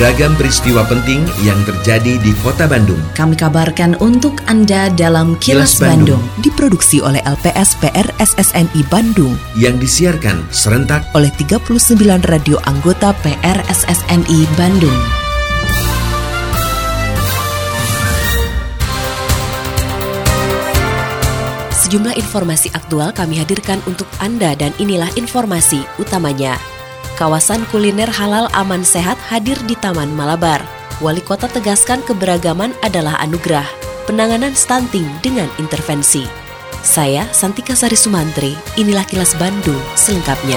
Beragam peristiwa penting yang terjadi di Kota Bandung. Kami kabarkan untuk Anda dalam Kilas, Kilas Bandung. Bandung. Diproduksi oleh LPS PR SSNI Bandung Yang disiarkan serentak oleh 39 radio anggota PR SSNI Bandung. Sejumlah informasi aktual kami hadirkan untuk Anda dan inilah informasi utamanya. Kawasan kuliner halal aman sehat hadir di Taman Malabar. Wali kota tegaskan keberagaman adalah anugerah. Penanganan stunting dengan intervensi. Saya Santika Sari Sumantri, inilah kilas Bandung selengkapnya.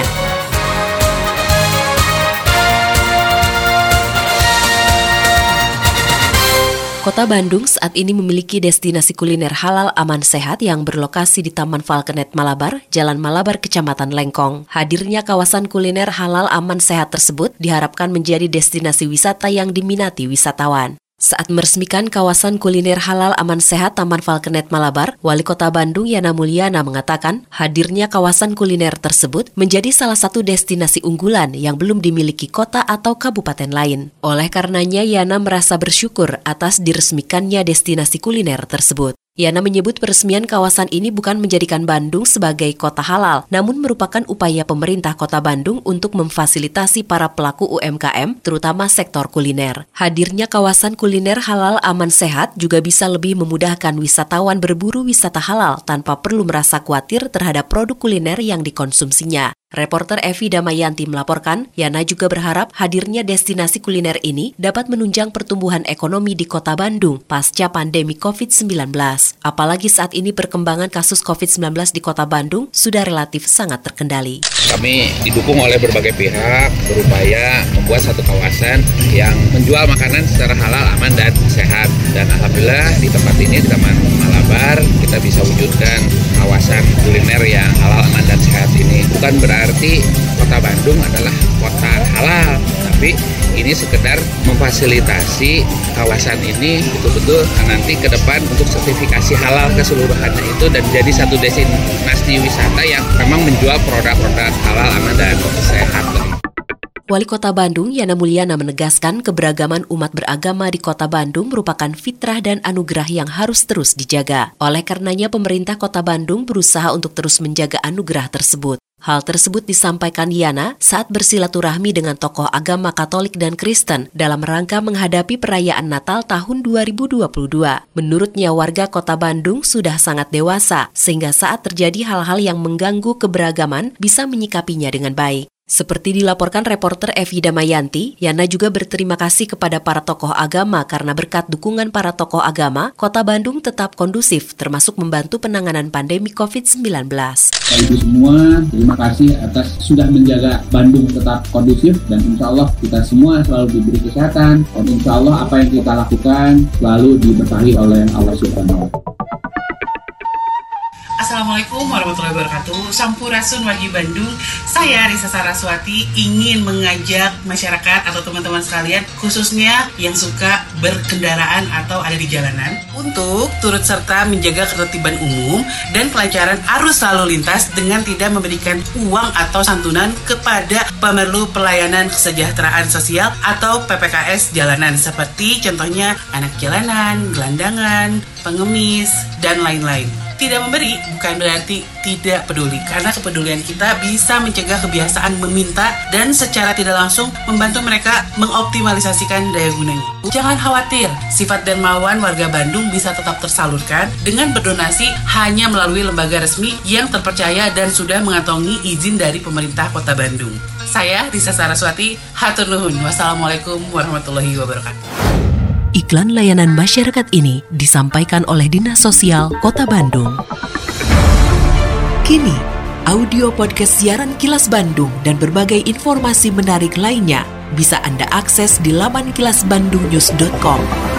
Kota Bandung saat ini memiliki destinasi kuliner halal aman sehat yang berlokasi di Taman Falconet Malabar, Jalan Malabar, Kecamatan Lengkong. Hadirnya kawasan kuliner halal aman sehat tersebut diharapkan menjadi destinasi wisata yang diminati wisatawan. Saat meresmikan kawasan kuliner halal aman sehat Taman Falconet Malabar, Wali Kota Bandung Yana Mulyana mengatakan hadirnya kawasan kuliner tersebut menjadi salah satu destinasi unggulan yang belum dimiliki kota atau kabupaten lain. Oleh karenanya Yana merasa bersyukur atas diresmikannya destinasi kuliner tersebut. Yana menyebut peresmian kawasan ini bukan menjadikan Bandung sebagai kota halal, namun merupakan upaya pemerintah kota Bandung untuk memfasilitasi para pelaku UMKM, terutama sektor kuliner. Hadirnya kawasan kuliner halal aman sehat juga bisa lebih memudahkan wisatawan berburu wisata halal tanpa perlu merasa khawatir terhadap produk kuliner yang dikonsumsinya. Reporter Evi Damayanti melaporkan, Yana juga berharap hadirnya destinasi kuliner ini dapat menunjang pertumbuhan ekonomi di kota Bandung pasca pandemi COVID-19. Apalagi saat ini perkembangan kasus COVID-19 di kota Bandung sudah relatif sangat terkendali. Kami didukung oleh berbagai pihak berupaya membuat satu kawasan yang menjual makanan secara halal, aman, dan sehat. Dan Alhamdulillah di tempat ini, di Taman Malabar, kita bisa wujudkan kawasan kuliner yang halal, Bukan berarti kota Bandung adalah kota halal, tapi ini sekedar memfasilitasi kawasan ini betul-betul nanti ke depan untuk sertifikasi halal keseluruhannya itu dan jadi satu destinasi wisata yang memang menjual produk-produk halal. Wali Kota Bandung Yana Mulyana menegaskan keberagaman umat beragama di Kota Bandung merupakan fitrah dan anugerah yang harus terus dijaga. Oleh karenanya pemerintah Kota Bandung berusaha untuk terus menjaga anugerah tersebut. Hal tersebut disampaikan Yana saat bersilaturahmi dengan tokoh agama Katolik dan Kristen dalam rangka menghadapi perayaan Natal tahun 2022. Menurutnya warga kota Bandung sudah sangat dewasa sehingga saat terjadi hal-hal yang mengganggu keberagaman bisa menyikapinya dengan baik. Seperti dilaporkan reporter Evi Damayanti, Yana juga berterima kasih kepada para tokoh agama karena berkat dukungan para tokoh agama, kota Bandung tetap kondusif termasuk membantu penanganan pandemi COVID-19. Ibu semua, terima kasih atas sudah menjaga Bandung tetap kondusif dan insya Allah kita semua selalu diberi kesehatan dan insya Allah apa yang kita lakukan selalu diberkahi oleh Allah Subhanahu wa Ta'ala. Assalamualaikum warahmatullahi wabarakatuh. Sampurasun Wahyu Bandung. Saya Risa Saraswati ingin mengajak masyarakat atau teman-teman sekalian Khususnya yang suka berkendaraan atau ada di jalanan Untuk turut serta menjaga ketertiban umum Dan kelancaran arus lalu lintas Dengan tidak memberikan uang atau santunan kepada pemerlu pelayanan kesejahteraan sosial Atau PPKS jalanan Seperti contohnya anak jalanan, gelandangan, pengemis, dan lain-lain tidak memberi bukan berarti tidak peduli karena kepedulian kita bisa mencegah kebiasaan meminta dan secara tidak langsung membantu mereka mengoptimalisasikan daya gunanya. Jangan khawatir, sifat dan mauan warga Bandung bisa tetap tersalurkan dengan berdonasi hanya melalui lembaga resmi yang terpercaya dan sudah mengantongi izin dari pemerintah Kota Bandung. Saya Risa Saraswati, hatur nuhun. Wassalamualaikum warahmatullahi wabarakatuh. Iklan layanan masyarakat ini disampaikan oleh Dinas Sosial Kota Bandung. Kini, audio podcast siaran Kilas Bandung dan berbagai informasi menarik lainnya bisa Anda akses di laman kilasbandungnews.com.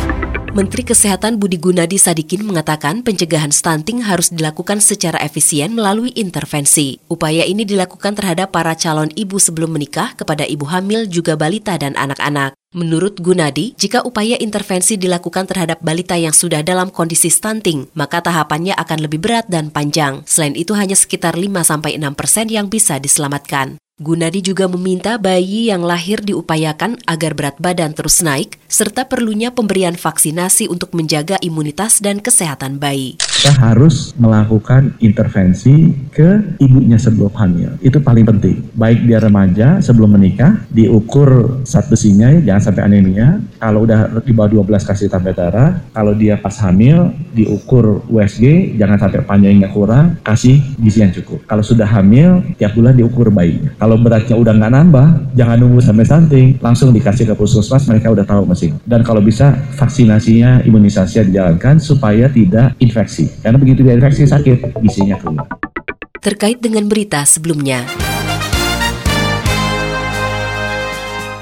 Menteri Kesehatan Budi Gunadi Sadikin mengatakan pencegahan stunting harus dilakukan secara efisien melalui intervensi. Upaya ini dilakukan terhadap para calon ibu sebelum menikah kepada ibu hamil juga balita dan anak-anak. Menurut Gunadi, jika upaya intervensi dilakukan terhadap balita yang sudah dalam kondisi stunting, maka tahapannya akan lebih berat dan panjang. Selain itu hanya sekitar 5-6 persen yang bisa diselamatkan. Gunadi juga meminta bayi yang lahir diupayakan agar berat badan terus naik, serta perlunya pemberian vaksinasi untuk menjaga imunitas dan kesehatan bayi. Kita harus melakukan intervensi ke ibunya sebelum hamil. Itu paling penting. Baik dia remaja sebelum menikah, diukur saat besinya, jangan sampai anemia. Kalau udah di bawah 12 kasih tambah darah, kalau dia pas hamil, diukur USG, jangan sampai panjangnya kurang, kasih gizi yang cukup. Kalau sudah hamil, tiap bulan diukur bayinya. Kalau beratnya udah nggak nambah, jangan nunggu sampai stunting, langsung dikasih ke puskesmas, mereka udah tahu masing. Dan kalau bisa vaksinasinya, imunisasi dijalankan supaya tidak infeksi. Karena begitu dia infeksi sakit, gizinya keluar. Terkait dengan berita sebelumnya.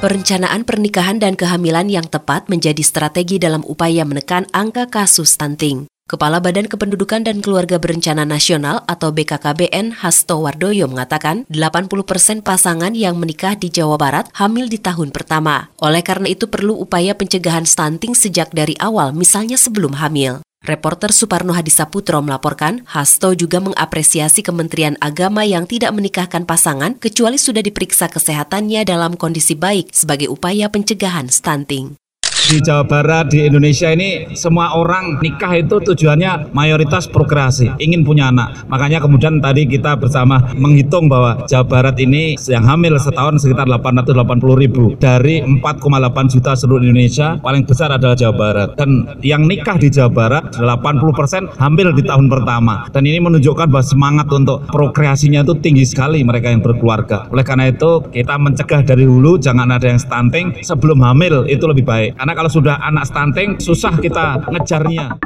Perencanaan pernikahan dan kehamilan yang tepat menjadi strategi dalam upaya menekan angka kasus stunting. Kepala Badan Kependudukan dan Keluarga Berencana Nasional atau BKKBN Hasto Wardoyo mengatakan 80 persen pasangan yang menikah di Jawa Barat hamil di tahun pertama. Oleh karena itu perlu upaya pencegahan stunting sejak dari awal misalnya sebelum hamil. Reporter Suparno Hadisaputro melaporkan, Hasto juga mengapresiasi Kementerian Agama yang tidak menikahkan pasangan kecuali sudah diperiksa kesehatannya dalam kondisi baik sebagai upaya pencegahan stunting di Jawa Barat di Indonesia ini semua orang nikah itu tujuannya mayoritas prokreasi ingin punya anak. Makanya kemudian tadi kita bersama menghitung bahwa Jawa Barat ini yang hamil setahun sekitar 880 ribu. Dari 4,8 juta seluruh Indonesia paling besar adalah Jawa Barat. Dan yang nikah di Jawa Barat 80 persen hamil di tahun pertama. Dan ini menunjukkan bahwa semangat untuk prokreasinya itu tinggi sekali mereka yang berkeluarga. Oleh karena itu kita mencegah dari hulu jangan ada yang stunting. Sebelum hamil itu lebih baik. Karena kalau sudah anak stunting susah kita ngejarnya.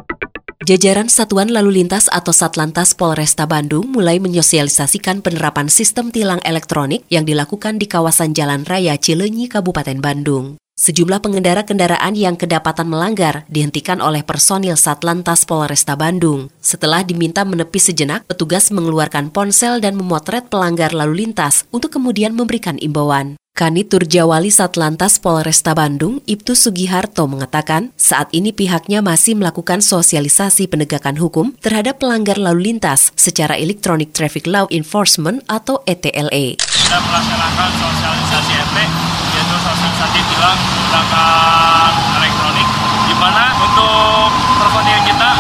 Jajaran Satuan Lalu Lintas atau Satlantas Polresta Bandung mulai menyosialisasikan penerapan sistem tilang elektronik yang dilakukan di kawasan Jalan Raya Cilenyi, Kabupaten Bandung. Sejumlah pengendara kendaraan yang kedapatan melanggar dihentikan oleh personil Satlantas Polresta Bandung. Setelah diminta menepi sejenak, petugas mengeluarkan ponsel dan memotret pelanggar lalu lintas untuk kemudian memberikan imbauan. Kanit Turjawali Satlantas Polresta Bandung, Ibtu Sugiharto mengatakan, saat ini pihaknya masih melakukan sosialisasi penegakan hukum terhadap pelanggar lalu lintas secara Electronic Traffic Law Enforcement atau ETLE. Kita melaksanakan sosialisasi ET, yaitu sosialisasi tilang menggunakan elektronik, di mana untuk personil kita,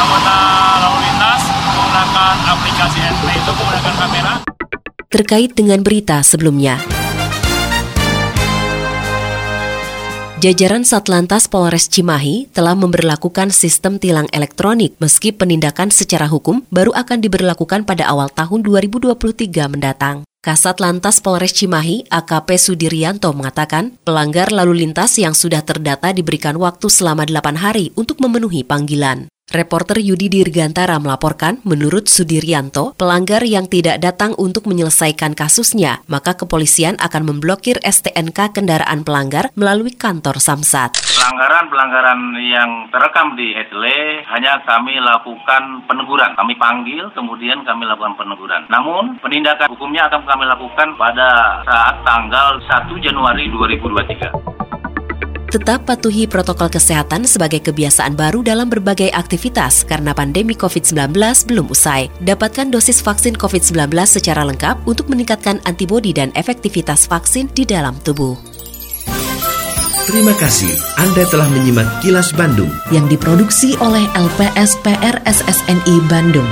anggota lalu lintas, menggunakan aplikasi ET itu menggunakan kamera. Terkait dengan berita sebelumnya, Jajaran Satlantas Polres Cimahi telah memberlakukan sistem tilang elektronik meski penindakan secara hukum baru akan diberlakukan pada awal tahun 2023 mendatang. Kasat Lantas Polres Cimahi, AKP Sudiryanto mengatakan, pelanggar lalu lintas yang sudah terdata diberikan waktu selama 8 hari untuk memenuhi panggilan. Reporter Yudi Dirgantara melaporkan, menurut Sudiryanto, pelanggar yang tidak datang untuk menyelesaikan kasusnya, maka kepolisian akan memblokir STNK kendaraan pelanggar melalui kantor Samsat. Pelanggaran-pelanggaran yang terekam di ETLE hanya kami lakukan peneguran. Kami panggil, kemudian kami lakukan peneguran. Namun, penindakan hukumnya akan kami lakukan pada saat tanggal 1 Januari 2023. Tetap patuhi protokol kesehatan sebagai kebiasaan baru dalam berbagai aktivitas karena pandemi COVID-19 belum usai. Dapatkan dosis vaksin COVID-19 secara lengkap untuk meningkatkan antibodi dan efektivitas vaksin di dalam tubuh. Terima kasih Anda telah menyimak Kilas Bandung yang diproduksi oleh LPSPR SSNI Bandung.